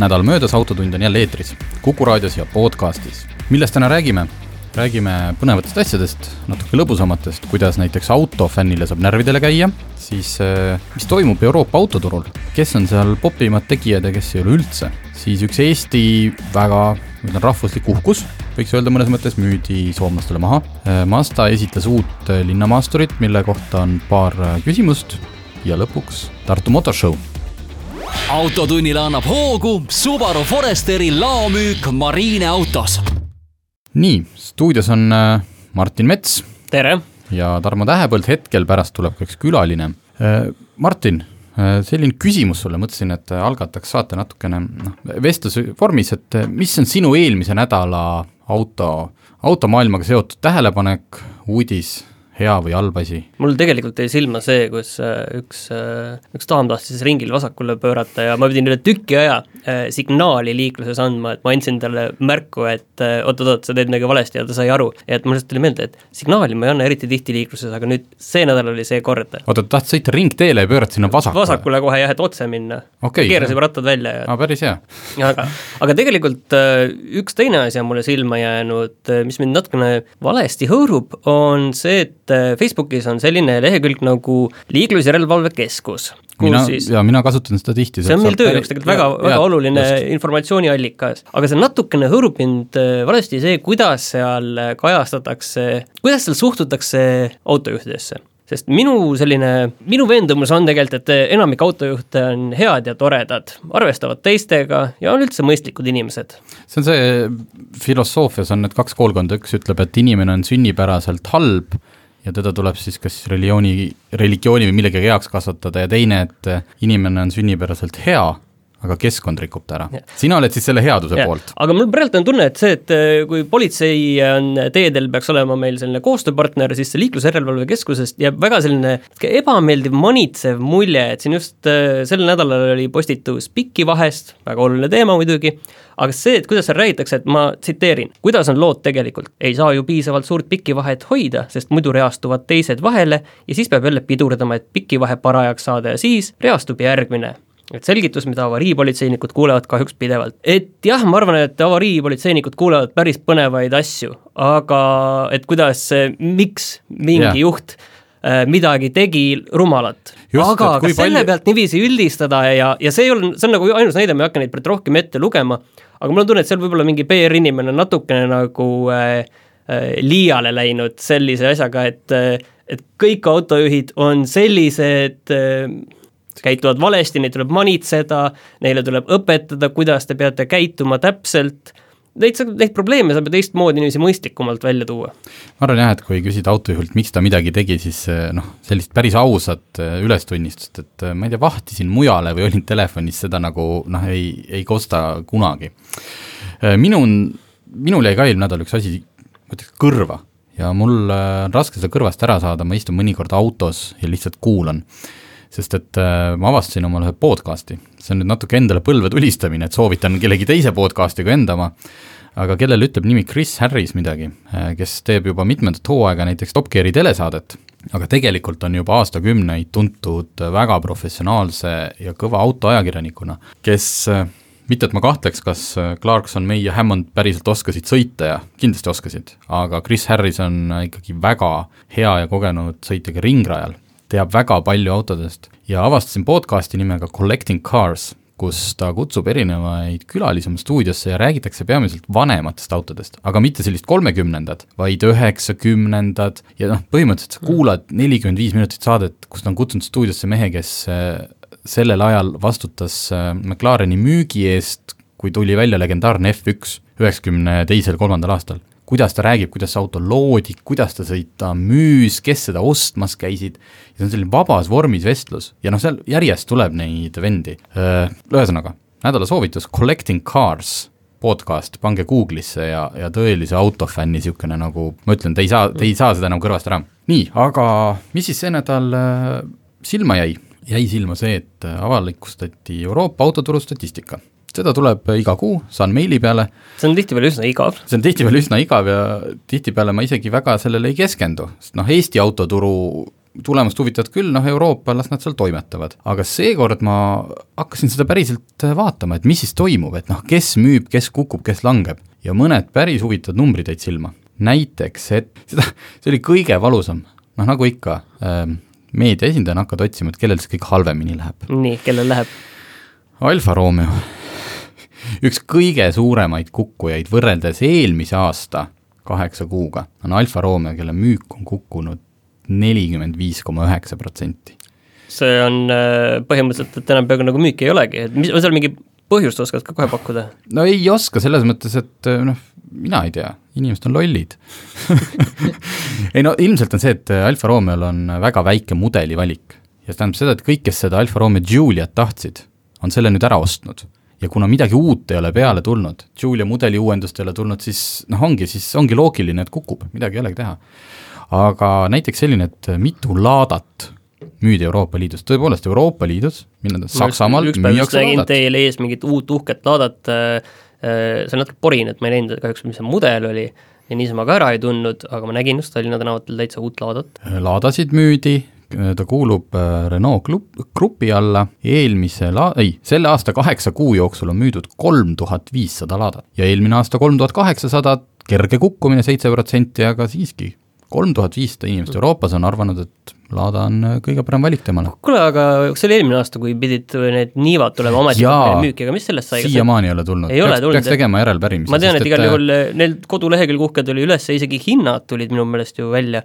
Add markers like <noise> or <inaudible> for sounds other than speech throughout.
nädal möödas, Autotund on jälle eetris, Kuku raadios ja podcastis. millest täna räägime? räägime põnevatest asjadest, natuke lõbusamatest, kuidas näiteks autofännile saab närvidele käia, siis äh, mis toimub Euroopa autoturul, kes on seal popimad tegijad ja kes ei ole üldse, siis üks Eesti väga, ma ütlen, rahvuslik uhkus, võiks öelda mõnes mõttes, müüdi soomlastele maha. Äh, Mazda esitles uut linnamaasturit, mille kohta on paar küsimust ja lõpuks Tartu Motor Show autotunnile annab hoogu Subaru Foresteri laomüük Marine autos. nii, stuudios on Martin Mets. tere! ja Tarmo Tähepõld, hetkel pärast tuleb ka üks külaline. Martin, selline küsimus sulle, mõtlesin, et algataks saate natukene noh, vestluse vormis, et mis on sinu eelmise nädala auto, automaailmaga seotud tähelepanek, uudis, hea või halb asi? mul tegelikult jäi silma see, kus üks, üks daam tahtis ringil vasakule pöörata ja ma pidin üle tüki aja signaali liikluses andma, et ma andsin talle märku, et oot-oot-oot, sa teed midagi valesti ja ta sai aru. ja et mul lihtsalt tuli meelde, et signaali ma ei anna eriti tihti liikluses, aga nüüd see nädal oli see kord. oota, ta tahtis sõita ringteele ja pöörata sinna vasakule? vasakule kohe jah, et otse minna okay,. keeras juba rattad välja ja aa, päris hea. aga, aga tegelikult üks teine asi on mulle silma jäänud, mis mind natukene valesti hõõrub, on see, et Facebookis on selline lehekülg nagu Liiklusjärelevalve Keskus. mina, ja mina kasutan seda tihti. see on meil töö jaoks tegelikult väga, väga oluline just. informatsiooniallikas, aga see natukene hõõrub mind valesti see, kuidas seal kajastatakse, kuidas seal suhtutakse autojuhtidesse sest minu selline, minu veendumus on tegelikult, et enamik autojuhte on head ja toredad, arvestavad teistega ja on üldse mõistlikud inimesed. see on see, filosoofias on need kaks koolkonda, üks ütleb, et inimene on sünnipäraselt halb ja teda tuleb siis kas religiooni, religiooni või millegagi heaks kasvatada ja teine, et inimene on sünnipäraselt hea aga keskkond rikub ta ära. sina oled siis selle headuse ja. poolt? aga mul praegu on tunne, et see, et äh, kui politsei on teedel, peaks olema meil selline koostööpartner, siis see Liiklusjärelevalve Keskusest jääb väga selline ebameeldiv, manitsev mulje, et siin just äh, sel nädalal oli postitus Pikivahest, väga oluline teema muidugi, aga see, et kuidas seal räägitakse, et ma tsiteerin, kuidas on lood tegelikult, ei saa ju piisavalt suurt pikivahet hoida, sest muidu reastuvad teised vahele ja siis peab jälle pidurdama, et pikivahe parajaks saada ja siis reastub järgmine et selgitus, mida avariipolitseinikud kuulevad kahjuks pidevalt. et jah, ma arvan, et avariipolitseinikud kuulevad päris põnevaid asju, aga et kuidas, miks mingi yeah. juht äh, midagi tegi rumalat. aga kas selle palju... pealt niiviisi üldistada ja, ja see ei ole, see on nagu ainus näide, ma ei hakka neid rohkem ette lugema, aga mul on tunne, et seal võib-olla mingi PR-inimene natukene nagu äh, äh, liiale läinud sellise asjaga, et äh, et kõik autojuhid on sellised äh, käituvad valesti, neid tuleb manitseda, neile tuleb õpetada, kuidas te peate käituma täpselt, saab, neid probleeme saab ju teistmoodi niiviisi mõistlikumalt välja tuua. ma arvan jah, et kui küsida autojuhilt, miks ta midagi tegi, siis eh, noh, sellist päris ausat eh, ülestunnistust, et eh, ma ei tea, vahtisin mujale või olin telefonis, seda nagu noh, ei, ei kosta kunagi. minu, minul jäi ka eelmine nädal üks asi, ma ütleks kõrva ja mul on raske seda kõrvast ära saada, ma istun mõnikord autos ja lihtsalt kuulan sest et äh, ma avastasin omale ühe podcast'i, see on nüüd natuke endale põlve tulistamine, et soovitan kellegi teise podcast'i kui enda oma, aga kellele ütleb nimi Chris Harris midagi, äh, kes teeb juba mitmendat hooaega näiteks Top Geari telesaadet, aga tegelikult on juba aastakümneid tuntud väga professionaalse ja kõva autoajakirjanikuna, kes äh, mitte, et ma kahtleks, kas Clarkson, May ja Hammond päriselt oskasid sõita ja kindlasti oskasid, aga Chris Harris on ikkagi väga hea ja kogenud sõitja ka ringrajal teab väga palju autodest. Ja avastasin podcasti nimega Collecting Cars, kus ta kutsub erinevaid külalisi oma stuudiosse ja räägitakse peamiselt vanematest autodest, aga mitte sellist kolmekümnendad, vaid üheksakümnendad. Ja noh, põhimõtteliselt sa kuulad nelikümmend viis minutit saadet, kus ta on kutsunud stuudiosse mehe, kes äh, sellel ajal vastutas äh, McLareni müügi eest, kui tuli välja legendaarne F1 üheksakümne teisel, kolmandal aastal kuidas ta räägib, kuidas see auto loodi, kuidas ta sõita müüs, kes seda ostmas käisid, see on selline vabas vormis vestlus ja noh, seal järjest tuleb neid vendi. Ühesõnaga, nädala soovitus Collecting Cars, podcast, pange Google'isse ja, ja tõelise autofänni niisugune nagu, ma ütlen, te ei saa, te ei saa seda enam kõrvast ära. nii, aga mis siis see nädal silma jäi? jäi silma see, et avalikustati Euroopa autoturu statistika seda tuleb iga kuu, saan meili peale. see on tihtipeale üsna igav. see on tihtipeale üsna igav ja tihtipeale ma isegi väga sellele ei keskendu, sest noh, Eesti autoturu tulemust huvitavad küll, noh Euroopa, las nad seal toimetavad. aga seekord ma hakkasin seda päriselt vaatama, et mis siis toimub, et noh, kes müüb, kes kukub, kes langeb. ja mõned päris huvitavad numbrid jäid silma. näiteks, et <laughs> seda, see oli kõige valusam, noh nagu ikka ähm,, meedia esindajana hakkad otsima, et kellel see kõige halvemini läheb. nii, kellel läheb? Alfa Romeo üks kõige suuremaid kukkujaid võrreldes eelmise aasta kaheksa kuuga on Alfa Romeo, kelle müük on kukkunud nelikümmend viis koma üheksa protsenti. see on äh, põhimõtteliselt, et enam peaaegu nagu müüki ei olegi, et mis, on seal mingi põhjust oskad ka kohe pakkuda? no ei oska, selles mõttes, et äh, noh, mina ei tea, inimesed on lollid. <laughs> Ei no ilmselt on see, et Alfa Romeol on väga väike mudelivalik ja see tähendab seda, et kõik, kes seda Alfa Romeo Giuliat tahtsid, on selle nüüd ära ostnud ja kuna midagi uut ei ole peale tulnud, Julia mudeli uuendust ei ole tulnud, siis noh, ongi, siis ongi loogiline, et kukub, midagi ei olegi teha. aga näiteks selline, et mitu laadat müüdi Euroopa Liidus, tõepoolest Euroopa Liidus, mille Saksamaal müüakse laadat. teil ees mingit uut uhket laadat äh,, äh see on natuke porin, et ma ei näinud kahjuks, mis see mudel oli, ja niisama ka ära ei tundnud, aga ma nägin just Tallinna tänavatel täitsa uut laadat. laadasid müüdi, ta kuulub äh, Renault grupi alla, eelmisel, ei, selle aasta kaheksa kuu jooksul on müüdud kolm tuhat viissada laadat ja eelmine aasta kolm tuhat kaheksasada, kerge kukkumine, seitse protsenti, aga siiski, kolm tuhat viissada inimest Euroopas on arvanud, et Lada on äh, kõige parem valik temale. kuule, aga see oli eelmine aasta, kui pidid need niivad tulema ametlikult müüki, aga mis sellest sai? siiamaani ei ole tulnud, peaks, peaks tegema järelpärimise. ma tean, et igal juhul äh, neil kodulehekülg uhke tuli üles ja isegi hinnad tulid minu meelest ju välja,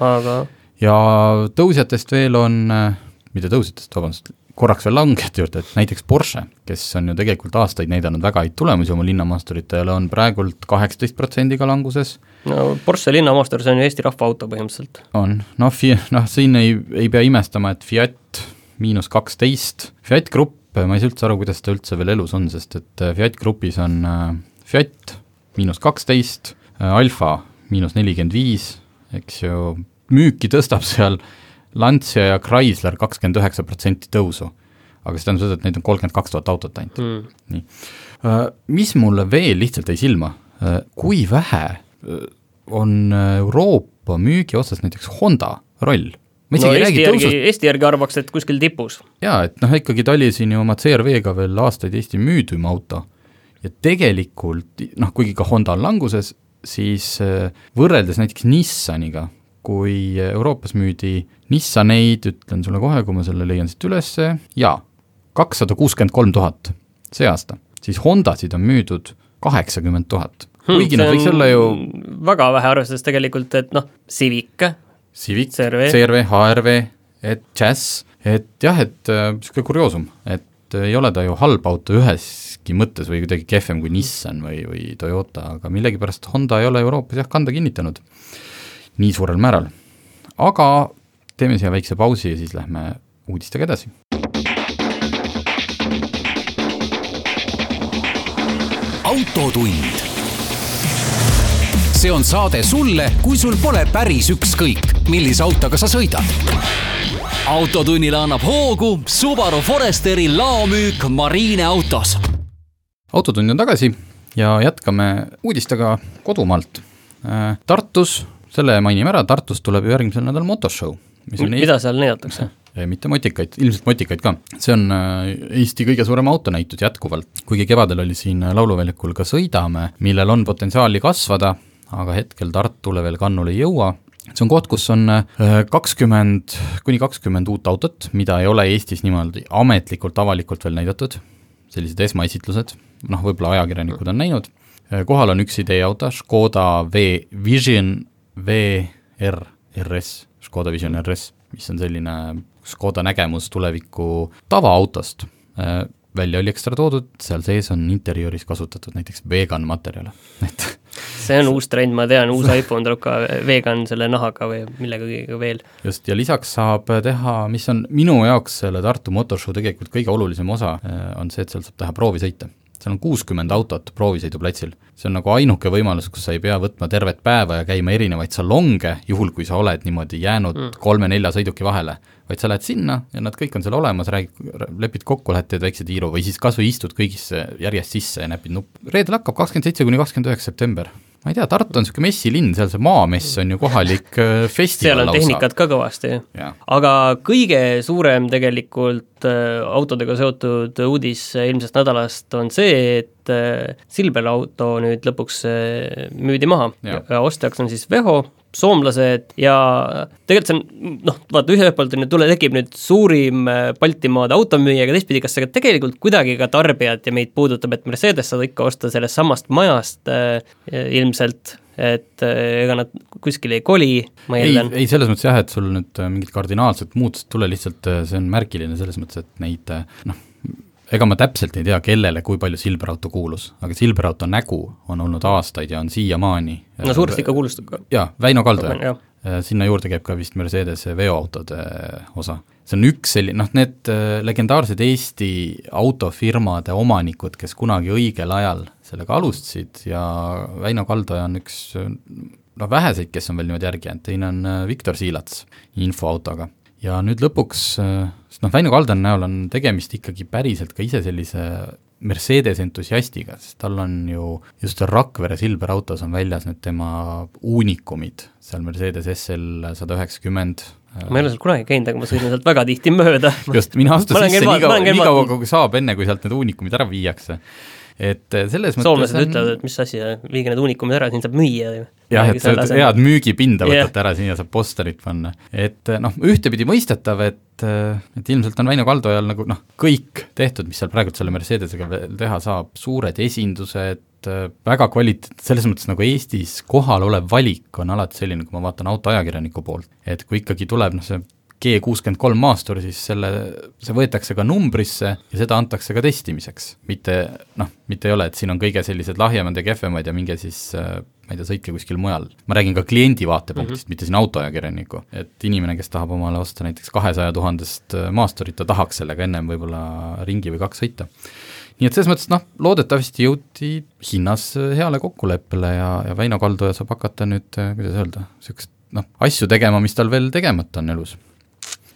aga ja tõusjatest veel on, mitte tõusjatest, vabandust, korraks veel langejate juurde, et näiteks Porsche, kes on ju tegelikult aastaid näidanud väga häid tulemusi oma linnamaasturitele, on praegult kaheksateist protsendiga languses. no Porsche linnamaastur, see on ju Eesti rahvaauto põhimõtteliselt. on, noh, Fi-, noh siin ei, ei pea imestama, et Fiat miinus kaksteist, Fiat Grupp, ma ei saa üldse aru, kuidas ta üldse veel elus on, sest et äh, Fiat Grupis on äh, Fiat miinus kaksteist, äh, Alfa miinus nelikümmend viis, eks ju, müüki tõstab seal Lancia ja Chrysler kakskümmend üheksa protsenti tõusu. aga see tähendab seda, et neid on kolmkümmend kaks tuhat autot ainult mm., nii. Äh, mis mulle veel lihtsalt jäi silma, äh, kui vähe äh, on Euroopa müügi otsas näiteks Honda roll ma isegi no, ei räägi tõusust. Eesti järgi arvaks, et kuskil tipus. jaa, et noh, ikkagi ta oli siin ju oma CRV-ga veel aastaid Eesti müüdum auto ja tegelikult noh, kuigi ka Honda on languses, siis võrreldes näiteks Nissaniga, kui Euroopas müüdi Nissaneid, ütlen sulle kohe, kui ma selle leian siit ülesse, jaa, kakssada kuuskümmend kolm tuhat see aasta, siis Hondasid on müüdud kaheksakümmend tuhat. Hmm, kuigi nad võiks olla ju väga vähe, arvestades tegelikult, et noh, Civic, Civic, CRV, HRV, et Jazz, et jah, et niisugune äh, kurioosum, et ei ole ta ju halb auto üheski mõttes või kuidagi kehvem kui Nissan või, või Toyota, aga millegipärast Honda ei ole Euroopas jah, kanda kinnitanud nii suurel määral. aga teeme siia väikse pausi ja siis lähme uudistega edasi. autotund. see on saade sulle, kui sul pole päris ükskõik, millise autoga sa sõidad. autotunnile annab hoogu Subaru Foresteri laomüük Marine autos. autotund on tagasi ja jätkame uudistega kodumaalt. Tartus selle mainime ära, Tartus tuleb ju järgmisel nädalal motoshow. mida seal näidatakse? <laughs> mitte motikaid, ilmselt motikaid ka. see on äh, Eesti kõige suurem autonäitus jätkuvalt, kuigi kevadel oli siin Lauluväljakul ka Sõidame, millel on potentsiaali kasvada, aga hetkel Tartule veel kannule ei jõua, see on koht, kus on äh, kakskümmend, kuni kakskümmend uut autot, mida ei ole Eestis niimoodi ametlikult, avalikult veel näidatud, sellised esmaesitlused, noh, võib-olla ajakirjanikud on näinud, äh, kohal on üks ideeauto, Škoda V Vision VR RS, Škoda Vision RS, mis on selline Škoda nägemus tuleviku tavaautost, äh, välja oli ekstra toodud, seal sees on interjööris kasutatud näiteks vegan materjale, <laughs> et see on uus trend, ma tean, uus iPhone tuleb ka vegan selle nahaga või millegagi veel. just, ja lisaks saab teha, mis on minu jaoks selle Tartu Motor Show tegelikult kõige olulisem osa, äh, on see, et seal saab teha proovisõite seal on kuuskümmend autot proovisõiduplatsil. see on nagu ainuke võimalus, kus sa ei pea võtma tervet päeva ja käima erinevaid salonge, juhul kui sa oled niimoodi jäänud mm. kolme-nelja sõiduki vahele, vaid sa lähed sinna ja nad kõik on seal olemas, räägid, lepid kokku, lähed teed väikse tiiru või siis kas või istud kõigisse järjest sisse ja näpid nuppu. reedel hakkab kakskümmend seitse kuni kakskümmend üheksa september ma ei tea, Tartu on niisugune messilinn, seal see Maamess on ju kohalik äh, festival <laughs> seal on tehnikat ka kõvasti. aga kõige suurem tegelikult äh, autodega seotud uudis eelmisest nädalast on see, et äh, Silver auto nüüd lõpuks müüdi maha. Ja, ja ostjaks on siis Veho, soomlased ja tegelikult see on noh, vaata ühelt poolt on ju, tule, tekib nüüd suurim Baltimaade automüüja, aga teistpidi, kas see ka tegelikult kuidagi ka tarbijat ja meid puudutab, et Mercedes saad ikka osta sellest samast majast äh, ilmselt, et äh, ega nad kuskile ei koli, ma eeldan. ei, selles mõttes jah, et sul nüüd äh, mingit kardinaalset muutust ei tule, lihtsalt äh, see on märgiline selles mõttes, et neid noh, ega ma täpselt ei tea, kellele kui palju Silverauto kuulus, aga Silverauto nägu on olnud aastaid ja on siiamaani no suuresti ikka kuulustab ka. jaa, Väino Kaldoja. sinna juurde käib ka vist Mercedese veoautode osa. see on üks selline, noh need legendaarsed Eesti autofirmade omanikud, kes kunagi õigel ajal sellega alustasid ja Väino Kaldoja on üks noh, väheseid, kes on veel niimoodi järgi jäänud, teine on äh, Viktor Siilats infoautoga. Ja nüüd lõpuks, äh, sest noh, Väino Kaldan näol on tegemist ikkagi päriselt ka ise sellise Mercedes entusiastiga, sest tal on ju just seal Rakvere Silver autos on väljas need tema uunikumid, seal Mercedes SL sada üheksakümmend, ma ei ole seal kunagi käinud, aga ma sõidan sealt väga tihti mööda. just, mine astu sisse nii kaua, nii kaua, kui saab, enne kui sealt need uunikumid ära viiakse et eh, selles mõttes soomlased on... ütlevad, et mis asi, viige need uunikumid ära, siin saab müüa. jah, et sa head müügipinda võtate yeah. ära, siia saab posterit panna. et eh, noh, ühtepidi mõistetav, et, eh, et ilmselt on Väino Kaldojal nagu noh, kõik tehtud, mis seal praegult selle Mercedesega veel teha saab, suured esindused, väga kvaliteet, selles mõttes nagu Eestis kohal olev valik on alati selline, kui ma vaatan autoajakirjaniku poolt, et kui ikkagi tuleb noh, see G kuuskümmend kolm maastur, siis selle, see võetakse ka numbrisse ja seda antakse ka testimiseks. mitte noh, mitte ei ole, et siin on kõige sellised lahjemad ja kehvemad ja minge siis äh, ma ei tea, sõitke kuskil mujal. ma räägin ka kliendi vaatepunktist mm, -hmm. mitte siin autoajakirjaniku. et inimene, kes tahab omale osta näiteks kahesaja tuhandest äh, maasturit, ta tahaks sellega ennem võib-olla ringi või kaks sõita. nii et selles mõttes noh, loodetavasti jõuti hinnas äh, heale kokkuleppele ja, ja Väino Kaldoja saab hakata nüüd, kuidas öelda, niisugust noh, asju tegema, mis tal veel tegemata on elus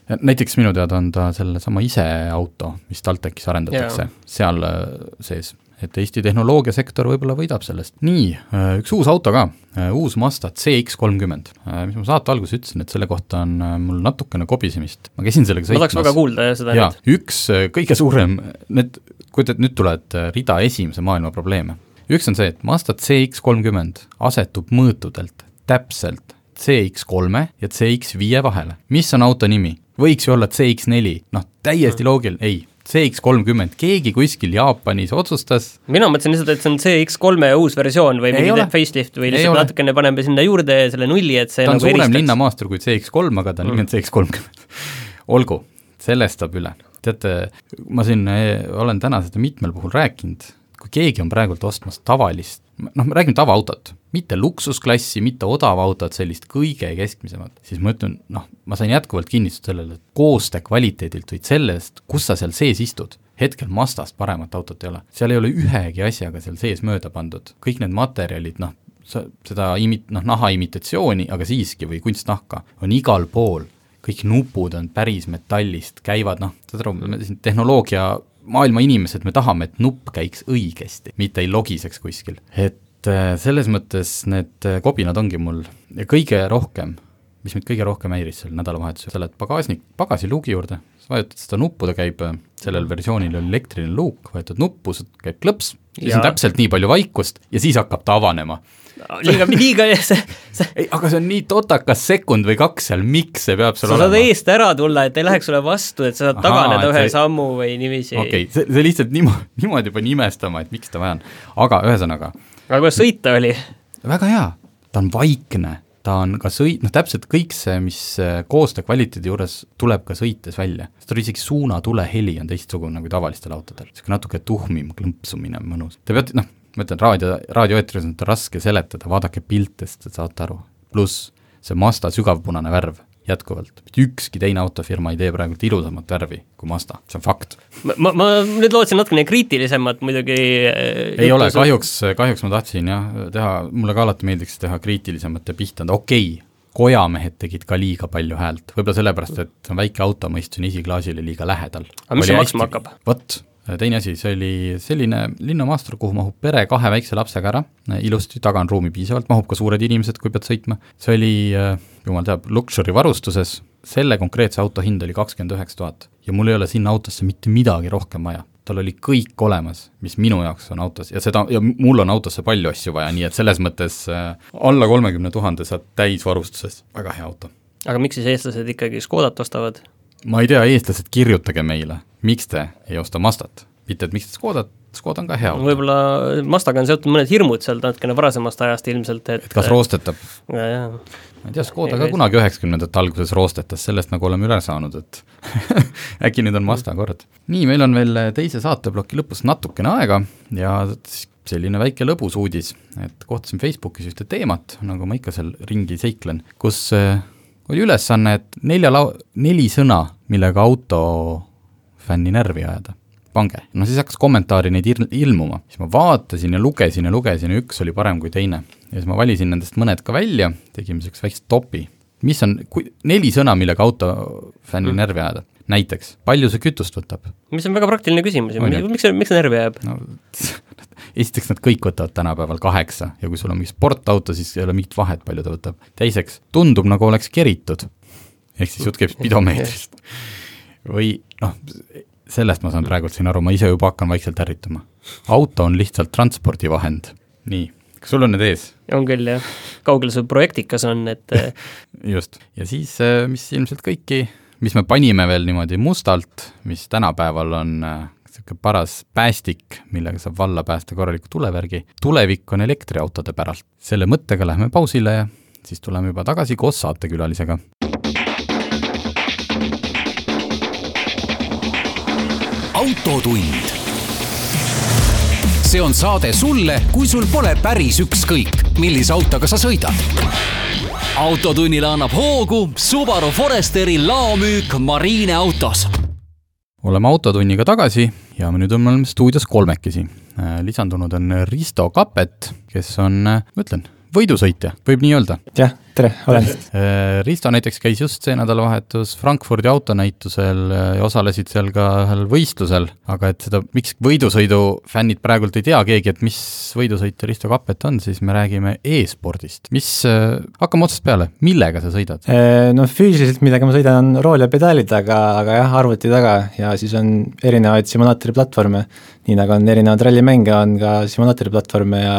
näiteks minu teada on ta sellesama ise auto, mis TalTechis arendatakse yeah., seal äh, sees. et Eesti tehnoloogiasektor võib-olla võidab sellest. nii, äh, üks uus auto ka, äh, uus Mazda CX kolmkümmend. mis ma saate alguses ütlesin, et selle kohta on mul natukene kobisemist. ma käisin sellega sõitmas ma tahaks väga kuulda jah, seda jaa, üks kõige suurem, need, kujutad, nüüd tulevad rida esimese maailma probleeme. üks on see, et Mazda CX kolmkümmend asetub mõõtudelt täpselt CX3 ja CX5 vahele. mis on auto nimi? Võiks ju olla CX4, noh täiesti mm. loogiline, ei, CX kolmkümmend, keegi kuskil Jaapanis otsustas. Mina mõtlesin lihtsalt, et see on CX3 uus versioon või mingi facelift või lihtsalt natukene paneme sinna juurde selle nulli, et see ta on nagu suurem linnamaastur kui CX3, aga ta on mm. CX kolmkümmend. <laughs> olgu, sellest saab üle. teate, ma siin eh, olen täna seda mitmel puhul rääkinud, kui keegi on praegult ostmas tavalist, noh, me räägime tavaautot, mitte luksusklassi, mitte odavautot, sellist kõige keskmisemat, siis ma ütlen, noh, ma sain jätkuvalt kinnitust sellele, et koostöö kvaliteedilt või sellest, kus sa seal sees istud, hetkel Mazdast paremat autot ei ole. seal ei ole ühegi asjaga seal sees mööda pandud, kõik need materjalid, noh, sa, seda imi-, noh, naha imitatsiooni, aga siiski, või kunstnahka, on igal pool kõik nupud on päris metallist, käivad noh, saad aru, siin tehnoloogia maailma inimesed, me tahame, et nupp käiks õigesti, mitte ei logiseks kuskil. et äh, selles mõttes need äh, kobinad ongi mul ja kõige rohkem, mis mind kõige rohkem häiris sel nädalavahetusel, sa lähed pagasnik, pagasiluugi juurde, sa vajutad seda nuppu, ta käib, sellel versioonil oli elektriline luuk, vajutad nuppu, käib klõps, siis ja. on täpselt nii palju vaikust ja siis hakkab ta avanema liiga, <laughs> liiga <laughs> see, see ei, aga see on nii totakas sekund või kaks seal, miks see peab seal sa olema? sa saad eest ära tulla, et ei läheks sulle vastu, et sa saad Ahaa, taganeda ühe see... sammu või niiviisi. okei okay,, see, see lihtsalt <laughs> niimoodi, niimoodi pani imestama, et miks ta vaja on. aga ühesõnaga. Aga kuidas sõita oli? väga hea, ta on vaikne, ta on ka sõit, noh täpselt kõik see, mis äh, koostöö kvaliteedi juures tuleb ka sõites välja. sest tal isegi suunatule heli on teistsugune kui tavalistel autodel, niisugune natuke tuhmim klõmpsumine, mõnus. Te peate, noh, ma ütlen, raadio, raadioeetris on seda raske seletada, vaadake pilte, siis te saate aru. pluss see Mazda sügavpunane värv jätkuvalt. mitte ükski teine autofirma ei tee praegult ilusamat värvi kui Mazda, see on fakt. ma, ma, nüüd lootsin natukene kriitilisemat muidugi äh, ei ole, kahjuks, kahjuks ma tahtsin jah, teha, mulle ka alati meeldiks teha kriitilisemat ja pihta okei okay,, kojamehed tegid ka liiga palju häält, võib-olla sellepärast, et see on väike auto, ma istusin esiklaasile liiga lähedal. aga mis see maksma hakkab? vot, teine asi, see oli selline linnamaastur, kuhu mahub pere kahe väikse lapsega ära, ilusti, taga on ruumi piisavalt, mahub ka suured inimesed, kui pead sõitma, see oli, jumal teab, luksuri varustuses, selle konkreetse auto hind oli kakskümmend üheksa tuhat ja mul ei ole sinna autosse mitte midagi rohkem vaja tal oli kõik olemas, mis minu jaoks on autos ja seda, ja mul on autosse palju asju vaja, nii et selles mõttes äh, alla kolmekümne tuhande saad täisvarustuses, väga hea auto. aga miks siis eestlased ikkagi Škodat ostavad? ma ei tea, eestlased, kirjutage meile, miks te ei osta Mazdat, mitte et miks te Škodat Škoda on ka hea auto. võib-olla Mazdaga on seotud mõned hirmud sealt natukene varasemast ajast ilmselt, et et kas roostetab? jaa, ma ei tea, Škoda ka kunagi üheksakümnendate alguses roostetas, sellest nagu oleme üle saanud, et <laughs> äkki nüüd on Mazda kord. nii, meil on veel teise saateploki lõpus natukene aega ja selline väike lõbus uudis, et kohtasin Facebookis ühte teemat, nagu ma ikka seal ringi seiklen, kus äh, oli ülesanne, et nelja lau-, neli sõna, millega autofänni närvi ajada pange. no siis hakkas kommentaari neid il-, ilmuma, siis ma vaatasin ja lugesin ja lugesin ja üks oli parem kui teine. Ja siis ma valisin nendest mõned ka välja, tegime niisuguse väikse topi. mis on, kui, neli sõna, millega autofänni mm. närvi ajada. näiteks, palju see kütust võtab? mis on väga praktiline küsimus ju, miks see, miks see närvi ajab no, <laughs> esiteks nad kõik võtavad tänapäeval kaheksa ja kui sul on mingi sportauto, siis ei ole mingit vahet, palju ta võtab. teiseks, tundub nagu oleks keritud. ehk siis jutt käib <laughs> spidomeetrist. või noh, sellest ma saan praegult siin aru, ma ise juba hakkan vaikselt ärrituma. auto on lihtsalt transpordivahend. nii, kas sul on need ees? on küll, jah. kaugel see projektikas on, et <laughs> äh, just, ja siis, äh, mis ilmselt kõiki, mis me panime veel niimoodi mustalt, mis tänapäeval on niisugune äh, paras päästik, millega saab valla päästa korraliku tulevärgi, tulevik on elektriautode päralt. selle mõttega lähme pausile ja siis tuleme juba tagasi koos saatekülalisega. autotund. See on saade sulle, kui sul pole päris ükskõik, millise autoga sa sõidad. autotunnile annab hoogu Subaru Foresteri laomüük Marine autos. oleme Autotunniga tagasi ja me nüüd oleme stuudios kolmekesi. lisandunud on Risto Kapet, kes on, ma ütlen, võidusõitja, võib nii öelda? jah tere, olen. Äh, Risto näiteks käis just see nädalavahetus Frankfurdi autonäitusel äh, ja osalesid seal ka ühel võistlusel, aga et seda, miks võidusõidu fännid praegult ei tea keegi, et mis võidusõit Risto Kappet on, siis me räägime e-spordist. mis, äh, hakkame otsast peale, millega sa sõidad? No füüsiliselt, millega ma sõidan, on rool ja pedaalid, aga, aga jah, arvuti taga ja siis on erinevaid simulaatori platvorme, nii nagu on erinevaid rallimänge, on ka simulaatori platvorme ja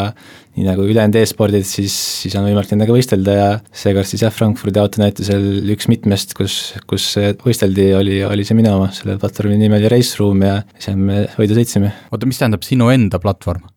nii nagu ülejäänud e-spordid, siis, siis on võimalik nendega võistelda ja seekord siis jah, Frankfurdi autonäitusel üks mitmest, kus, kus võisteldi, oli, oli see minu oma, selle platvormi nimi oli Race Room ja seal me võidu sõitsime. oota, mis tähendab sinu enda platvorm?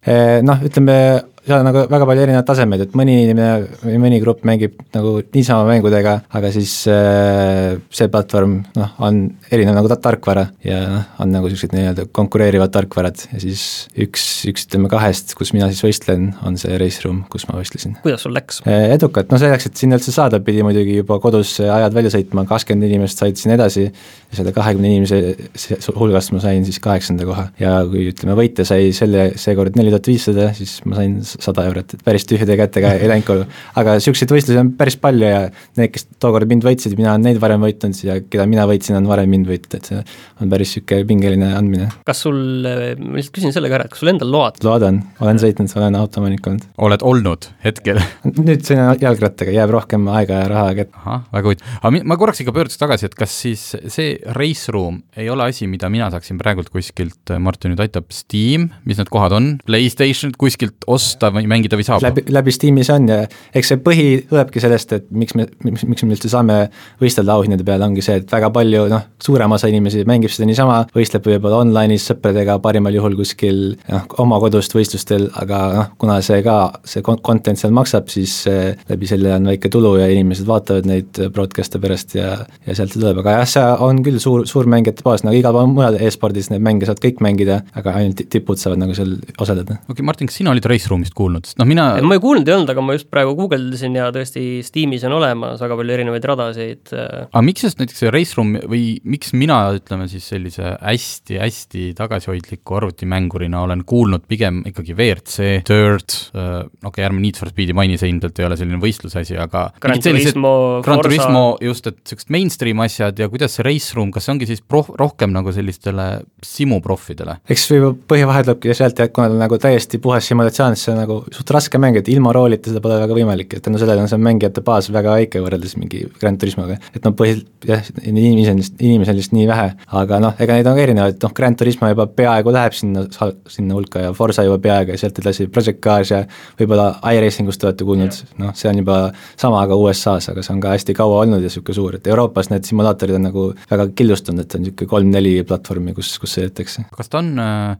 Noh, ütleme seal on nagu väga palju erinevaid tasemeid, et mõni inimene või mõni grupp mängib nagu niisama mängudega, aga siis äh, see platvorm noh, on erinev nagu ta tarkvara ja noh, on nagu niisugused nii-öelda konkureerivad tarkvarad ja siis üks, üks ütleme kahest, kus mina siis võistlen, on see Race Room, kus ma võistlesin. kuidas sul läks äh,? edukalt, no selleks, et sinna üldse saada, pidi muidugi juba kodus ajad välja sõitma, kakskümmend inimest said siin edasi ja selle kahekümne inimese hulgast ma sain siis kaheksanda koha ja kui ütleme, võitja sai selle, seekord neli tuhat viissada, siis ma sain sada eurot, et päris tühjade kätega ei läinud koju. aga niisuguseid võistlusi on päris palju ja need, kes tookord mind võitsid, mina olen neid varem võitnud ja keda mina võitsin, on varem mind võitnud, et see on päris niisugune pingeline andmine. kas sul, ma lihtsalt küsin selle ka ära, et kas sul endal load? load on, olen sõitnud, olen autoomanik olnud. oled olnud hetkel <laughs> nüüd sõidan jalgrattaga, jääb rohkem aega ja raha kätte. ahah, väga huvitav. aga ma korraks ikka pöörduks tagasi, et kas siis see Race Room ei ole asi, mida mina saaksin praegult kuskilt, Martin nüüd aitab, Steam, mis need kohad on, PlayStation kuskilt osta või mängida või saab? läbi, läbi Steam'i see on ja eks see põhi tulebki sellest, et miks me, miks, miks me üldse saame võistelda auhindade peale, ongi see, et väga palju noh, suurem osa inimesi mängib seda niisama, võistleb võib-olla online'is sõpradega, parimal juhul kuskil noh, oma kodust võistlustel, aga noh, kuna see ka, see content seal maksab, siis äh, läbi selle on väike tulu ja inimesed vaatavad neid broadcast'e pärast ja ja sealt see tuleb, aga jah, see on küll suur, suur mängijate baas, nagu igal pool mujal e-spordis neid mänge saad kõik mängida, aga ainult tipud saavad nagu seal osaleda. okei okay,, Martin, kas sina olid Race Room'is sellest kuulnud, sest noh, mina ma ei kuulnud ei olnud, aga ma just praegu guugeldasin ja tõesti Steamis on olemas väga palju erinevaid radasid. äh. aga miks just näiteks see Race Room või miks mina, ütleme siis sellise hästi-hästi tagasihoidliku arvutimängurina olen kuulnud pigem ikkagi WRC, Dirt, äh, okei okay,, ärme Need for Speedi maini, see ilmselt ei ole selline võistlusasi, aga Gran Turismo, Gran Turismo, just, et niisugused mainstream asjad ja kuidas see Race Room, kas see ongi siis proh-, rohkem nagu sellistele simuproffidele? eks võib-olla põhivahe tulebki sealt, et kuna ta on nagu täiesti puhas simulatsioon, siis see on nagu suht raske mäng, et ilma roolita seda pole väga võimalik, et tänu sellele on see mängijate baas väga väike võrreldes mingi Grand Turismoga. et noh, põhiliselt jah, inimesi on lihtsalt, inimesi on lihtsalt nii vähe, aga noh, ega neid on ka erinevaid, noh, Grand Turismo juba peaaegu läheb sinna, sinna hulka ja Forsa juba peaaegu ja sealt edasi Project Cars ja võib-olla iRacingust olete kuulnud, noh, see on juba sama ka USA-s, aga see on ka hästi kaua olnud ja niisugune suur, et Euroopas need simulaatorid on nagu väga killustunud, et on niisugune kolm-neli platvormi, kus, kus sõidetakse. kas ta on,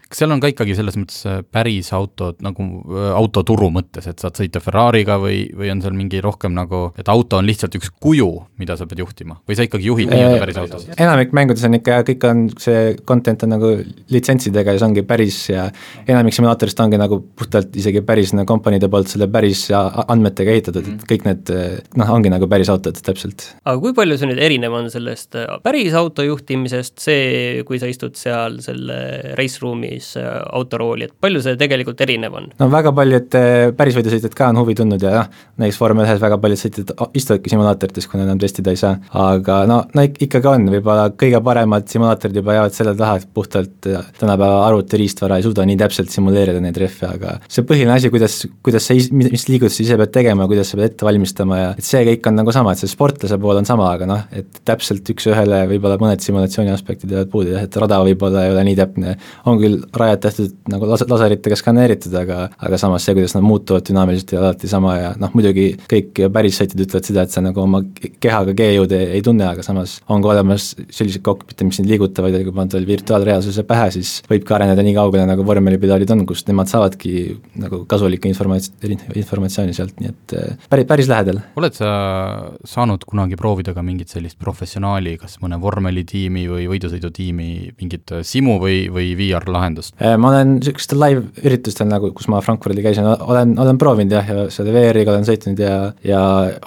kas seal on ka ikkagi selles mõttes päris autod nagu autoturu mõttes, et saad sõita Ferrari'ga või, või on seal mingi rohkem nagu, et auto on lihtsalt üks kuju, mida sa pead juhtima või sa ikkagi juhid nii-öelda päris autos? enamik mängudes on ikka, kõik on, see content on nagu litsentsidega ja see ongi päris ja enamik simulaatorist ongi nagu puhtalt isegi päris nagu kompaniide poolt selle päris andmetega ehitatud, et kõik need noh, ongi nagu päris autod täpselt. aga kui palju see nüüd erinev on sellest äh, päris auto juhtimisest, see, kui sa istud seal selle race room'is äh, autorooli, et palju see tegelikult erinev on? no väga paljud äh, pärisvõidusõitjad ka on huvi tundnud ja noh, näiteks vormel ühes väga paljud sõitjad istuvadki simulaatorites, kuna enam testida ei saa, aga no, no ikkagi on, võib-olla kõige paremad simulaatorid juba jäävad selle taha, et puhtalt tänapäeva arvutiriistvara ei suuda nii täpselt simuleerida neid rehve, aga see põhiline asi, kuidas, kuidas sa, mis liigutusi ise pead tegema, kuidas sa pead ette valmistama ja et see kõik on nagu sama, et see sportlase pool on sama, aga noh, et täpselt üks-ühele võib-olla mõned simulatsiooni aspektid jäävad puudu jah, et rada võib-olla ei ole nii täpne, on küll rajad tehtud nagu las-, laseritega skaneeritud, aga aga samas see, kuidas nad muutuvad dünaamiliselt, ei ole alati sama ja noh, muidugi kõik päris sõitjad ütlevad seda, et sa nagu oma kehaga G-jõude ei, ei tunne, aga samas on ka olemas selliseid kokpite, mis neid liigutavad ja kui paned veel virtuaalreaalsuse pähe, siis võibki areneda nii kaugele, nagu vormelipedaalid on, kus nemad saavadki nagu kasulikku informatsi-, informatsiooni sealt, nii et päris, päris lähedal. oled sa saanud kunagi proovida ka mingit sellist professionaali, kas mõne vormelitiimi või võidusõidutiimi mingit simu või, või VR-lahendust? Äh, ma olen niisugustel live-üritustel nagu, kus ma Frankfurdil käisin, olen, olen proovinud jah, ja selle VR-iga olen sõitnud ja, ja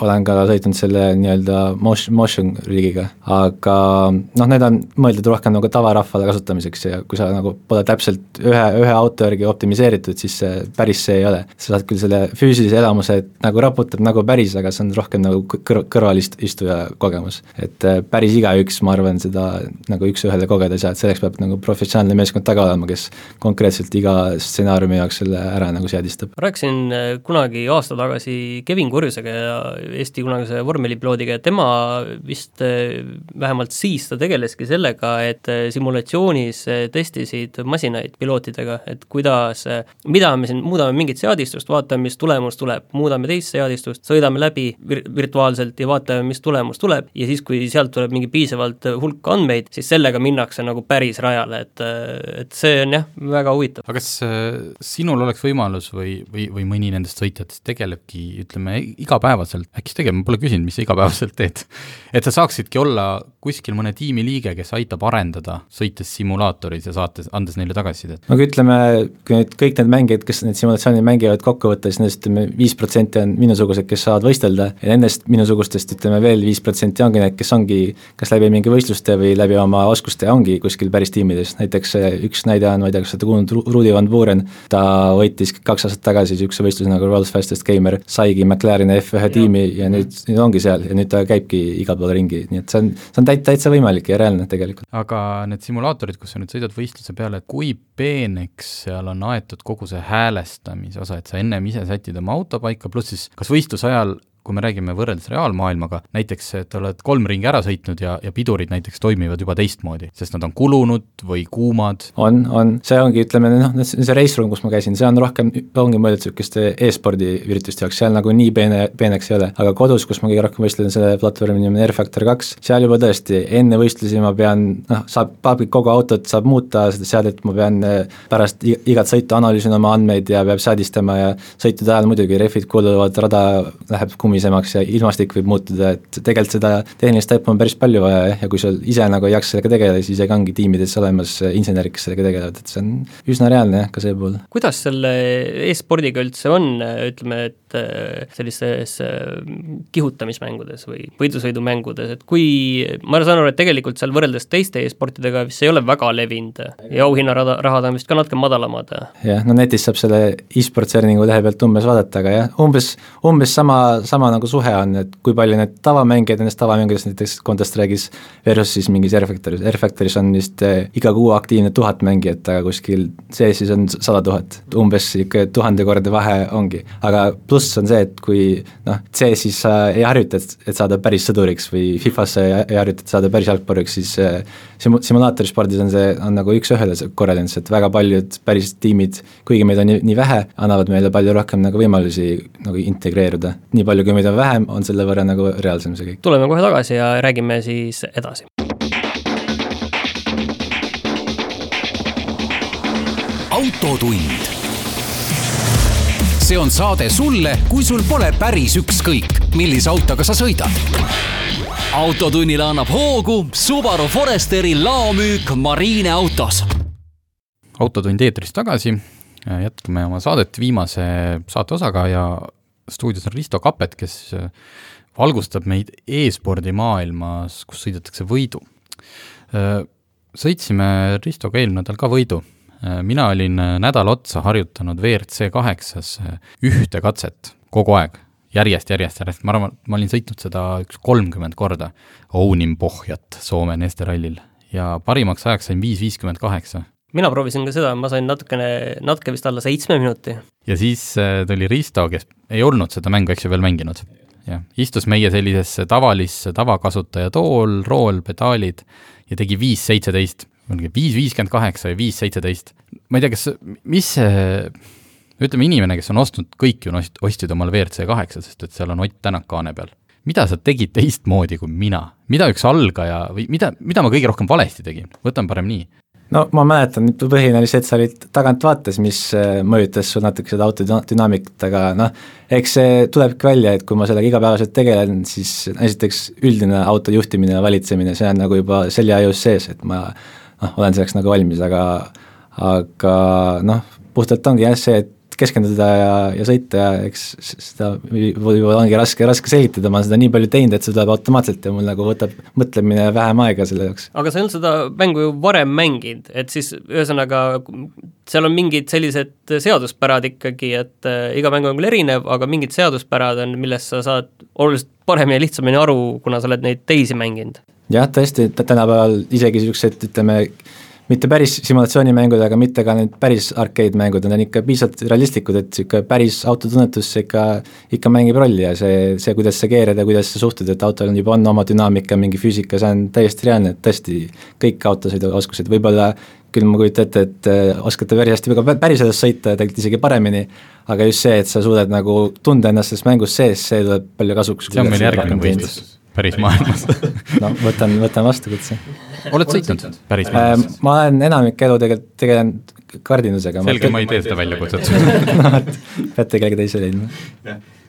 olen ka sõitnud selle nii-öelda motion, motion rigiga, aga noh, need on mõeldud rohkem nagu tavarahvale kasutamiseks ja kui sa nagu pole täpselt ühe, ühe auto järgi optimiseeritud, siis see päris see ei ole. sa saad küll selle füüsilise elamuse, et nagu raputab nagu päris, aga see on rohkem nagu kõr-, kõrvalistuja kogemus. et äh, päris igaüks, ma arvan, seda nagu üks-ühele kogeda ei saa, et selleks peab nagu professionaalne meeskond taga olema, kes konkreetselt iga stsenaariumi jaoks selle ära nagu seadistab. ma rääkisin äh, kunagi aasta tagasi Kevin Kurjusega ja Eesti kunagise vormelipiloodiga ja tema vist äh, vähemalt siis ta tegeleski sellega, et simulatsioonis testisid masinaid pilootidega, et kuidas, mida me siin muudame mingit seadistust, vaatame, mis tulemus tuleb, muudame teist seadistust, sõidame läbi vir-, virtuaalselt ja vaatame, mis tulemus tuleb ja siis, kui sealt tuleb mingi piisavalt hulk andmeid, siis sellega minnakse nagu päris rajale, et et see on jah, väga huvitav. aga kas äh, sinul oleks võimalus või, või, või mõni nendest sõitjatest tegelebki, ütleme, igapäevaselt, äkki sa tegelikult, ma pole küsinud, mis sa igapäevaselt teed, et sa saaksidki olla kuskil mõne tiimi liige, kes aitab arendada, sõites simulaatoris ja saates, andes neile tagasisidet? no kui ütleme, kui nüüd kõik need mängijad, kes neid simulatsioone mängivad kokku võtta, siis nendest ütleme, viis protsenti on minusugused, kes saavad võistelda. Ja nendest minusugustest ütleme veel viis protsenti ongi need, kes ongi kas läbi mingi võistluste või läbi oma oskuste ongi kuskil päris tiimides, näiteks üks näide on, ma ei tea, kas olete kuulnud, Rudi Van Buren, ta võitis kaks aastat tagasi niisuguse võistluse nagu World's Fastest Gamer, saigi McLareni F1 tiimi ja nüüd, nüüd ongi seal ja nüüd ta käibki igal pool ringi, nii et see on, see on täit-, täitsa võimalik ja reaalne tegelikult. aga need simulaatorid, kus sa nüüd sõidad võistluse peale, kui peeneks seal on aetud kogu see häälestamise osa, et sa ennem ise sätid oma auto paika, pluss siis kas võistluse ajal kui me räägime võrreldes reaalmaailmaga, näiteks et oled kolm ringi ära sõitnud ja, ja pidurid näiteks toimivad juba teistmoodi, sest nad on kulunud või kuumad? on, on, see ongi, ütleme noh, see race room, kus ma käisin, see on rohkem, ongi mõeldud niisuguste e-spordi ürituste jaoks, seal nagu nii peene, peeneks ei ole, aga kodus, kus ma kõige rohkem võistlen, selle platvormi nimi on Air Factor kaks, seal juba tõesti, enne võistlusi ma pean, noh, saab, kogu autot saab muuta, seda seadet ma pean eh, pärast igat sõitu analüüsima oma andmeid ja peab seadistama ja sõitude ajal muidugi rehvid kuluvad, rada läheb kummi lumisemaks ja ilmastik võib muutuda, et tegelikult seda tehnilist taipa on päris palju vaja jah, ja kui sul ise nagu ei jaksa sellega tegeleda, siis isegi ongi tiimides olemas insenerid, kes sellega tegelevad, et see on üsna reaalne jah, ka see pool. kuidas selle e-spordiga üldse on, ütleme, et äh, sellistes äh, kihutamismängudes või võidusõidumängudes, et kui, ma saan aru, et tegelikult seal võrreldes teiste e-sportidega vist ei ole väga levinud ja auhinnarada, rahad on vist ka natuke madalamad? jah, no netis saab selle e-sports earning'u lehe pealt umbes vaadata, aga jah, umbes, umbes sama, sama nagu suhe on, et kui palju need tavamängijad nendest tavamängijatest näiteks Counter Strike'is versus siis mingis R-Factoris, R-Factoris on vist eh, iga kuu aktiivne tuhat mängijat, aga kuskil CS-is on sada tuhat, umbes niisugune tuhandekordne vahe ongi. aga pluss on see, et kui noh, CS-is sa ei harjuta, et, et saada päris sõduriks või Fifas sa ei, harjuta, et saada päris jalgpalluriks, siis eh, simu-, simulaatorispordis on see, on nagu üks-ühele korraldus, et väga paljud päris tiimid, kuigi meid on nii, nii vähe, annavad meile palju rohkem nagu võimalusi nagu integreeruda. nii palju, kui meid on vähem, on selle võrra nagu reaalsem see kõik. tuleme kohe tagasi ja räägime siis edasi. autotund. see on saade sulle, kui sul pole päris ükskõik, millise autoga sa sõidad. autotunnile annab hoogu Subaru Foresteri laomüük Marine autos. autotund eetris tagasi, jätkame oma saadet viimase saateosaga ja stuudios on Risto Kapet, kes valgustab meid e-spordi maailmas, kus sõidetakse võidu. Sõitsime Ristoga eelmine nädal ka võidu Äh, mina olin äh, nädal otsa harjutanud WRC kaheksas äh, ühte katset kogu aeg, järjest, järjest, järjest, ma arvan, ma olin sõitnud seda üks kolmkümmend korda, Ounin Pohjat Soome Nesterallil ja parimaks ajaks sain viis viiskümmend kaheksa. Mina proovisin ka seda, ma sain natukene, natuke vist alla seitsme minuti. ja siis tuli Risto, kes ei olnud seda mängu, eks ju, veel mänginud. jah, istus meie sellisesse tavalisse tavakasutaja tool, rool, pedaalid ja tegi viis seitseteist viis viiskümmend kaheksa ja viis seitseteist. ma ei tea, kas, mis see, ütleme inimene, kes on ostnud, kõik ju ost-, ostsid omale WRC kaheksa, sest et seal on Ott Tänak kaane peal. mida sa tegid teistmoodi kui mina? mida üks algaja või mida, mida ma kõige rohkem valesti tegin? võtame parem nii no ma mäletan, põhiline oli see, et sa olid tagantvaates, mis äh, mõjutas sul natuke seda autodünaamikat, aga noh, eks see tulebki välja, et kui ma sellega igapäevaselt tegelen, siis esiteks üldine auto juhtimine ja valitsemine, see on nagu juba seljaajus sees, et ma noh, olen selleks nagu valmis, aga aga noh, puhtalt ongi jah see, et keskenduda ja, ja sõita ja eks seda võib-olla ongi raske, raske selgitada, ma olen seda nii palju teinud, et see tuleb automaatselt ja mul nagu võtab mõtlemine vähem aega selle jaoks. aga sa ei olnud seda mängu ju varem mänginud, et siis ühesõnaga seal on mingid sellised seaduspärad ikkagi, et äh, iga mäng on küll erinev, aga mingid seaduspärad on, millest sa saad oluliselt paremini ja lihtsamini aru, kuna sa oled neid teisi mänginud jah, tõesti, tänapäeval isegi niisugused, ütleme, mitte päris simulatsioonimängud, aga mitte ka need päris arcade-mängud, need on ikka piisavalt realistlikud, et niisugune päris autotunnetus ikka, ikka mängib rolli ja see, see, kuidas sa keerad ja kuidas sa suhtud, et autol on juba on oma dünaamika, mingi füüsika, see on täiesti reaalne, et tõesti kõik autosõiduoskused, võib-olla küll ma kujutan ette, et äh, oskate päris hästi ka päriselus sõita ja tegelikult isegi paremini, aga just see, et sa suudad nagu tunda ennast selles mängus sees, see tuleb palju kasuks. see on meil järgmine võistlus päris maailmas <laughs> no võtan, võtan vastu kutse. oled sõitnud päris maailmas äh,? ma olen enamik elu tegelikult tegelenud kardindusega. selge, ma ei tee seda väljakutset <laughs> no et peate kellegi teise leidma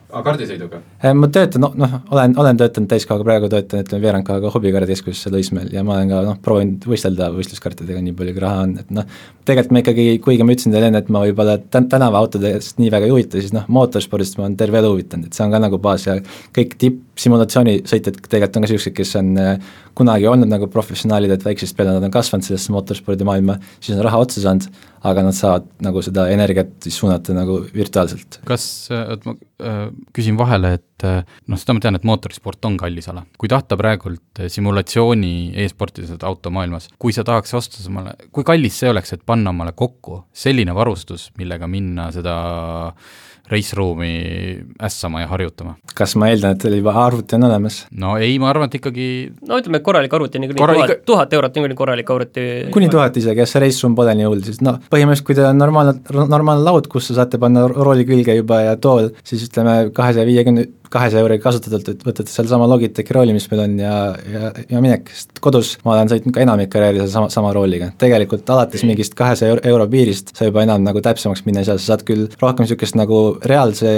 aga kardisõiduga? Äh, ma töötan, noh, olen, olen töötanud täiskohaga, praegu töötan, ütleme, veerandkohaga hobikardikeskuses seal Õismäel ja ma olen ka noh, proovinud võistelda võistluskartidega nii palju, kui raha on, et noh, tegelikult ma ikkagi, kuigi ma ütlesin teile enne, et ma võib-olla tän-, tänavaautodest nii väga ei huvita, siis noh, mootorspordist ma olen terve elu huvitanud, et see on ka nagu baas ja kõik tippsimulatsionisõitjad tegelikult on ka niisugused, kes on äh, kunagi olnud nagu professionaalid, et väiksest peale nad on kasvanud sellesse mootorspordimaailma, siis on raha otsa saanud, aga nad saavad nagu seda energiat siis suunata nagu virtuaalselt. kas, oot ma äh, küsin vahele, et äh, noh, seda ma tean, et mootorisport on kallis ala. kui tahta praegult äh, simulatsiooni e-sporti seda automaailmas, kui sa tahaks osta omale, kui kallis see oleks, et panna omale kokku selline varustus, millega minna seda reisruumi ässama ja harjutama. kas ma eeldan, et teil juba arvuti on olemas? no ei, ma arvan, et ikkagi no ütleme, korralik arvuti niikuinii Korra... tuhat, tuhat eurot niikuinii korralik arvuti kuni tuhat isegi, jah, see reisruum pole nii hull, siis noh, põhimõtteliselt kui teil on normaalne, normaalne laud, kus te saate panna rooli külge juba ja tool, siis ütleme, kahesaja viiekümne, kahesaja euriga kasutatult, et võtate sellesama Logitechi rooli, mis meil on ja, ja, ja minek, sest kodus ma olen sõitnud ka enamik karjääri sellesama, sama rooliga, tegelikult alates mingist kahesaja euro piirist sa juba enam nagu täpsemaks minna ei saa, sa saad küll rohkem niisugust nagu reaalse,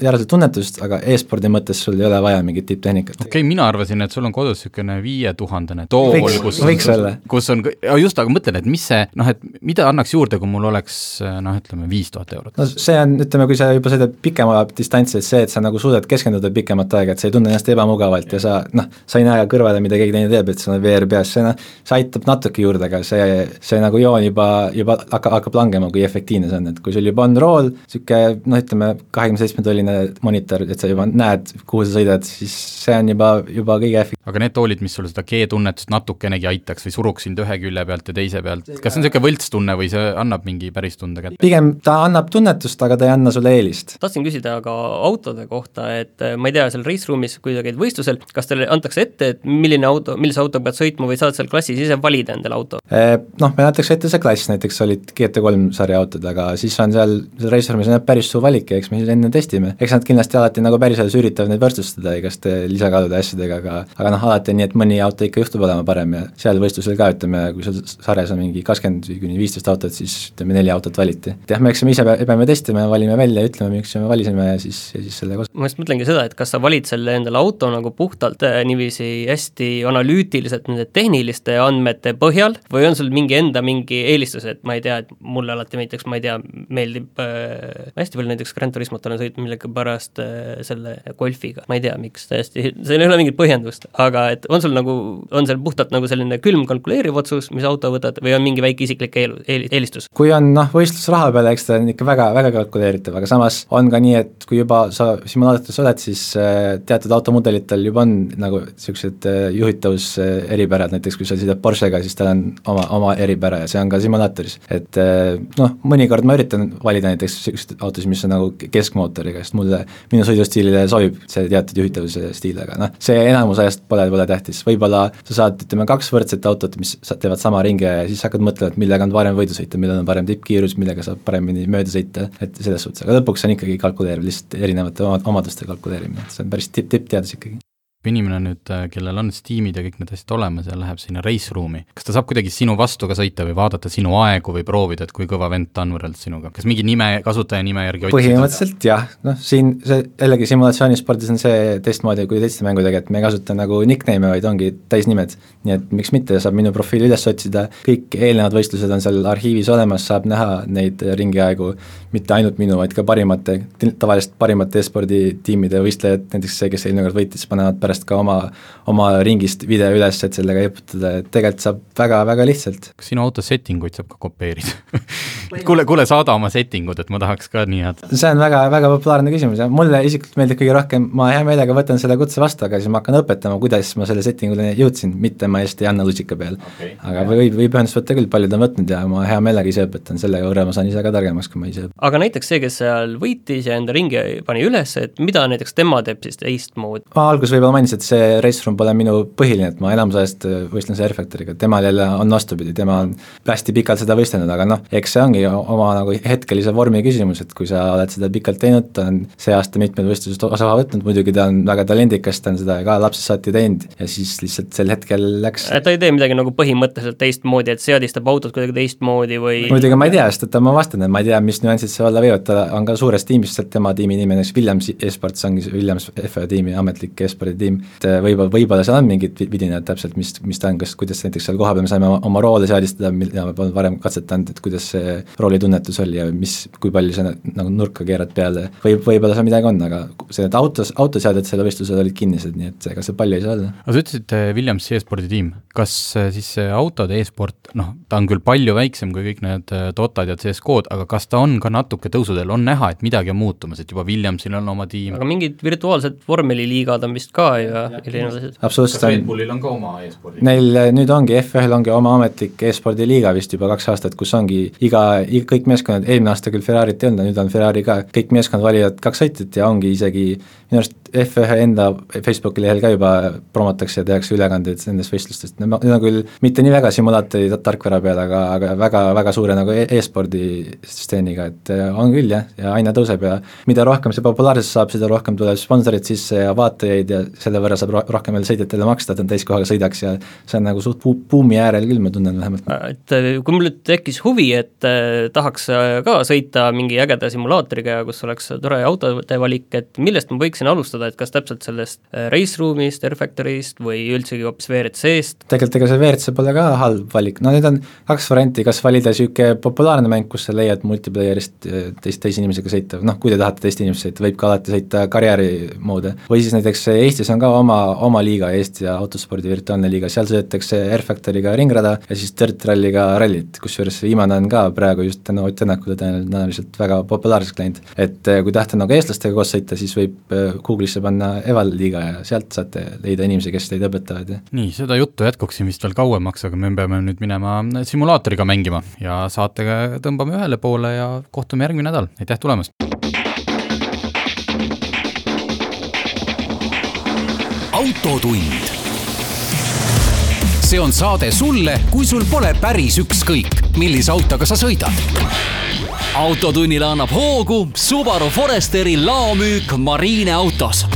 reaalset tunnetust, aga e-spordi mõttes sul ei ole vaja mingit tipptehnikat. okei okay,, mina arvasin, et sul on kodus niisugune viietuhandene tool, kus võiks olla. kus on, just, aga mõtlen, et mis see noh, et mida annaks juurde, kui mul oleks noh, ütleme viis tuhat eurot? no see on, ütleme, kui sa juba sõidad pikema distantsi, et see, et sa nagu suudad keskenduda pikemat aega, et sa ei tunne ennast ebamugavalt ja sa noh, sa ei näe kõrvale, mida keegi teine teeb, et sul on VR peas, see noh, see aitab natuke juurde, aga see, see nagu joon juba, juba hakkab, hakkab langema, kui efektiivne see on, et kui sul juba on rool, niisugune noh, ütleme kahekümne seitsme tolline monitor, et sa juba näed, kuhu sa sõidad, siis see on juba, juba kõige efektiivsem. aga need toolid, mis sul seda G-tunnetust natukenegi aitaks või suruks sind ühe külje pealt ja teise pealt, kas see on niisugune võltstunne või see annab mingi päris tunde kätte? pigem ta annab tunnetust, aga ta ei anna sulle eelist. tahtsin küsida ka autode kohta, et äh, ma ei tea, seal race room'is, kui sa käid võistlusel, kas teile antakse ette, et milline auto, millise autoga pead sõitma või saad seal klassis ise valida endale auto? Eh, noh, meil antakse ette see klass, näiteks olid GT3 sarja autod, aga siis on seal, seal race room'is on päris suur valik ja eks me siis enne testime, eks nad kindlasti alati nagu päriselus üritavad neid võrdsustada igaste lisakaalude asjadega, aga aga noh, alati on nii, et mõni auto ikka juhtub olema parem ja seal võistlusel ka ütleme, kui sul sarjas on mingi kakskümmend kuni viisteist autot, siis ütleme, neli autot valiti. et jah, me eks me ise peame testima ja valime välja ja ütleme, miks me valisime ja siis, ja siis sellega ma just mõtlengi seda, et kas sa valid selle endale auto nagu puhtalt äh, niiviisi hästi analüütiliselt nende tehniliste andmete põhjal või on sul mingi enda mingi eelistus, et ma ei tea, et mulle alati näiteks, ma ei tea, meeldib äh,, hästi palju näiteks Gran Turismot olen sõitnud millegipärast äh, selle Golfiga, ma ei tea, miks täiesti, seal ei ole mingit põhjendust, aga et on sul nagu, on seal puhtalt nagu selline külm kalkuleeriv otsus, mis auto võtad, või on mingi väike isiklik eel, eel, eelistus? kui on noh, võistlusraha peale, eks ta on ikka väga, väga kalkuleeritav, aga samas on ka nii, et kui juba sa simulaatoris oled, siis äh, teatud automudelitel juba on nagu niisugused äh, juhitavusäripärad, näiteks kui sa sõidad Porschega, siis tal on oma, oma eripära ja see on ka simulaatoris. et äh, noh, mõnikord ma üritan valida näiteks niisuguseid autosid, mis on nagu keskmootoriga, sest mulle, minu sõidustiilile sobib see teatud juhitavuse stiil, aga noh, see enamus ajast pole, pole tähtis, võib-olla sa saad, ütleme, kaks võrdset autot, mis teevad sama ringi ja siis hakkad mõtlema, et millega on parem võidu sõita, millel on parem tippkiirus, millega saab paremini mööda sõita, et selles suhtes, aga lõpuks on ikkagi kalkuleeriv, lihtsalt erinevate omaduste kalkuleerimine, et see on päris tipp, tippteadus ikkagi kui inimene nüüd, äh, kellel on Steamid ja kõik need asjad olemas ja läheb sinna race room'i, kas ta saab kuidagi sinu vastu ka sõita või vaadata sinu aegu või proovida, et kui kõva vend ta on võrreldes sinuga, kas mingi nime, kasutajanime järgi põhimõtteliselt jah, noh siin see jällegi simulatsioonispordis on see teistmoodi kui teiste mängudega, et me ei kasuta nagu nickname'e, vaid ongi täisnimed. nii et miks mitte, saab minu profiili üles otsida, kõik eelnevad võistlused on seal arhiivis olemas, saab näha neid ringiaegu, mitte ainult minu, vaid ka parimate, tavaliselt parimate e-sporditiimide võistlejad, näiteks see, kes eelmine kord võitis, panevad pärast pärast ka oma, oma ringist video üles, et sellega jeputada, et tegelikult saab väga-väga lihtsalt. kas sinu auto setting uid saab ka kopeerida <laughs> kuule, kuule, saada oma setting ud, et ma tahaks ka nii head. see on väga, väga populaarne küsimus ja mulle isiklikult meeldib kõige rohkem, ma hea meelega võtan selle kutse vastu, aga siis ma hakkan õpetama, kuidas ma selle setting uni jõudsin, mitte ma just ei anna lusika peal okay,. aga võib, võib ühendust võtta küll, paljud on võtnud ja ma hea meelega ise õpetan, selle võrra ma saan ise ka targemaks, kui ma ise aga näiteks see, kes seal võitis ja enda ringi pani üles, et mida näiteks tema teeb siis teistmoodi? ma alguses võib-olla mainisin, et see Raceroom pole minu põhiline, et ma enamus ajast äh, võistlen see R-Factoriga, temal jälle on vastupidi, tema on hästi pikalt seda võistelnud, aga noh, eks see ongi oma nagu hetkelise vormi küsimus, et kui sa oled seda pikalt teinud, ta on see aasta mitmed võistlused osa võtnud, muidugi ta on väga talendikas, ta on seda ka lapsest saati teinud ja siis lihtsalt sel hetkel läks ta ei tee midagi nagu põhimõtteliselt teistmoodi, et seadistab autot kuidagi teistmoodi või muidugi ma ei tea, sest et ma vastan, et ma ei tea, mis nüansid seal olla võivad, ta on ka suures tiimis, tema tiimi nimi on näiteks Williams e-sports, ongi see Williams F1 tiimi ametlik e-spordi tiim, et äh, võib-olla, võib-olla seal on mingid vidinad täpselt, mis, mis ta on, kas, kuidas näiteks seal kohapeal me saime oma, oma roole seadistada, mida me polnud varem katsetanud, et kuidas see roolitunnetus oli ja mis, kui palju sa nagu nurka keerad peale, võib, võib-olla seal midagi on, aga see, et autos, autoseaded sellel võistlusel olid kinnised, nii et ega see palju ei saa olla. aga sa ütlesid Williamsi e-spordi tiim, kas äh, siis see autode e-sport, noh, ta on küll palju väiksem kui kõik need Dotad ja CS-kood, aga kas ta on ka natuke tõusuteel, on näha, et midagi on muutumas, et juba Williamsil on oma tiim? aga mingid virtuaalsed vormeliliigad on vist ka, ja erinevad asjad. absoluutselt. Red Bullil on ka oma e-spordi. Neil nüüd ongi, F1-l ongi oma ametlik e-spordi liiga vist juba kaks aastat, kus ongi iga, kõik meeskonnad, eelmine aasta küll Ferrari't ei olnud, nüüd on Ferrari ka, kõik meeskonnad valivad kaks sõitjat ja ongi isegi minu arust F1 enda Facebooki lehel ka juba promotakse ja tehakse ülekandeid nendest võistlustest, need on küll mitte nii väga simulaatori tarkvara peal, aga, aga väga, väga suure nagu e-, e-spordi stseeniga, et äh, on küll jah, ja aina tõuseb ja mida rohkem see populaarsust saab, seda rohkem tuleb sponsoreid sisse ja vaatajaid ja selle võrra saab rohkem veel sõitjatele maksta, et nad täiskohaga sõidaks ja see on nagu suht bu-, buumi äärel küll, ma tunnen vähemalt. et äh, kui mul nüüd tekkis huvi, et äh, tahaks ka sõita mingi ägeda simulaatoriga, kus oleks tore autode valik, et millest ma võiksin alustada, et kas täpselt sellest äh, Race Room'ist, Air Factory'st või üldsegi hoopis WRC-st? tegelikult ega see WRC pole ka halb valik, no nüüd on kaks varianti, kas valida niisugune populaarne mäng, kus sa leiad multiplayer'ist äh, teist, teise inimesega sõita, noh, kui te tahate teiste inimesega sõita, võib ka alati sõita karjääri moodi, või siis näiteks Eestis on ka oma, oma liiga, Eesti autospordi virtuaalne liiga, seal sõidetakse Air Factory'ga ringrada ja siis Dirt Rally'ga rallit, kusjuures viimane on ka praegu just tänu Ott Tänakule tõenäoliselt väga populaarseks läinud. et äh, kui tahate nagu eestlastega koos sõita, siis võib Google'is Google'isse panna Eval liiga ja sealt saate leida inimesi, kes teid õpetavad ja nii, seda juttu jätkuksin vist veel kauemaks, aga me peame nüüd minema simulaatoriga mängima ja saatega tõmbame ühele poole ja kohtume järgmine nädal, aitäh tulemast! Autotund. see on saade sulle, kui sul pole päris ükskõik, millise autoga sa sõidad autotunnile annab hoogu Subaru Foresteri laomüük Marine autos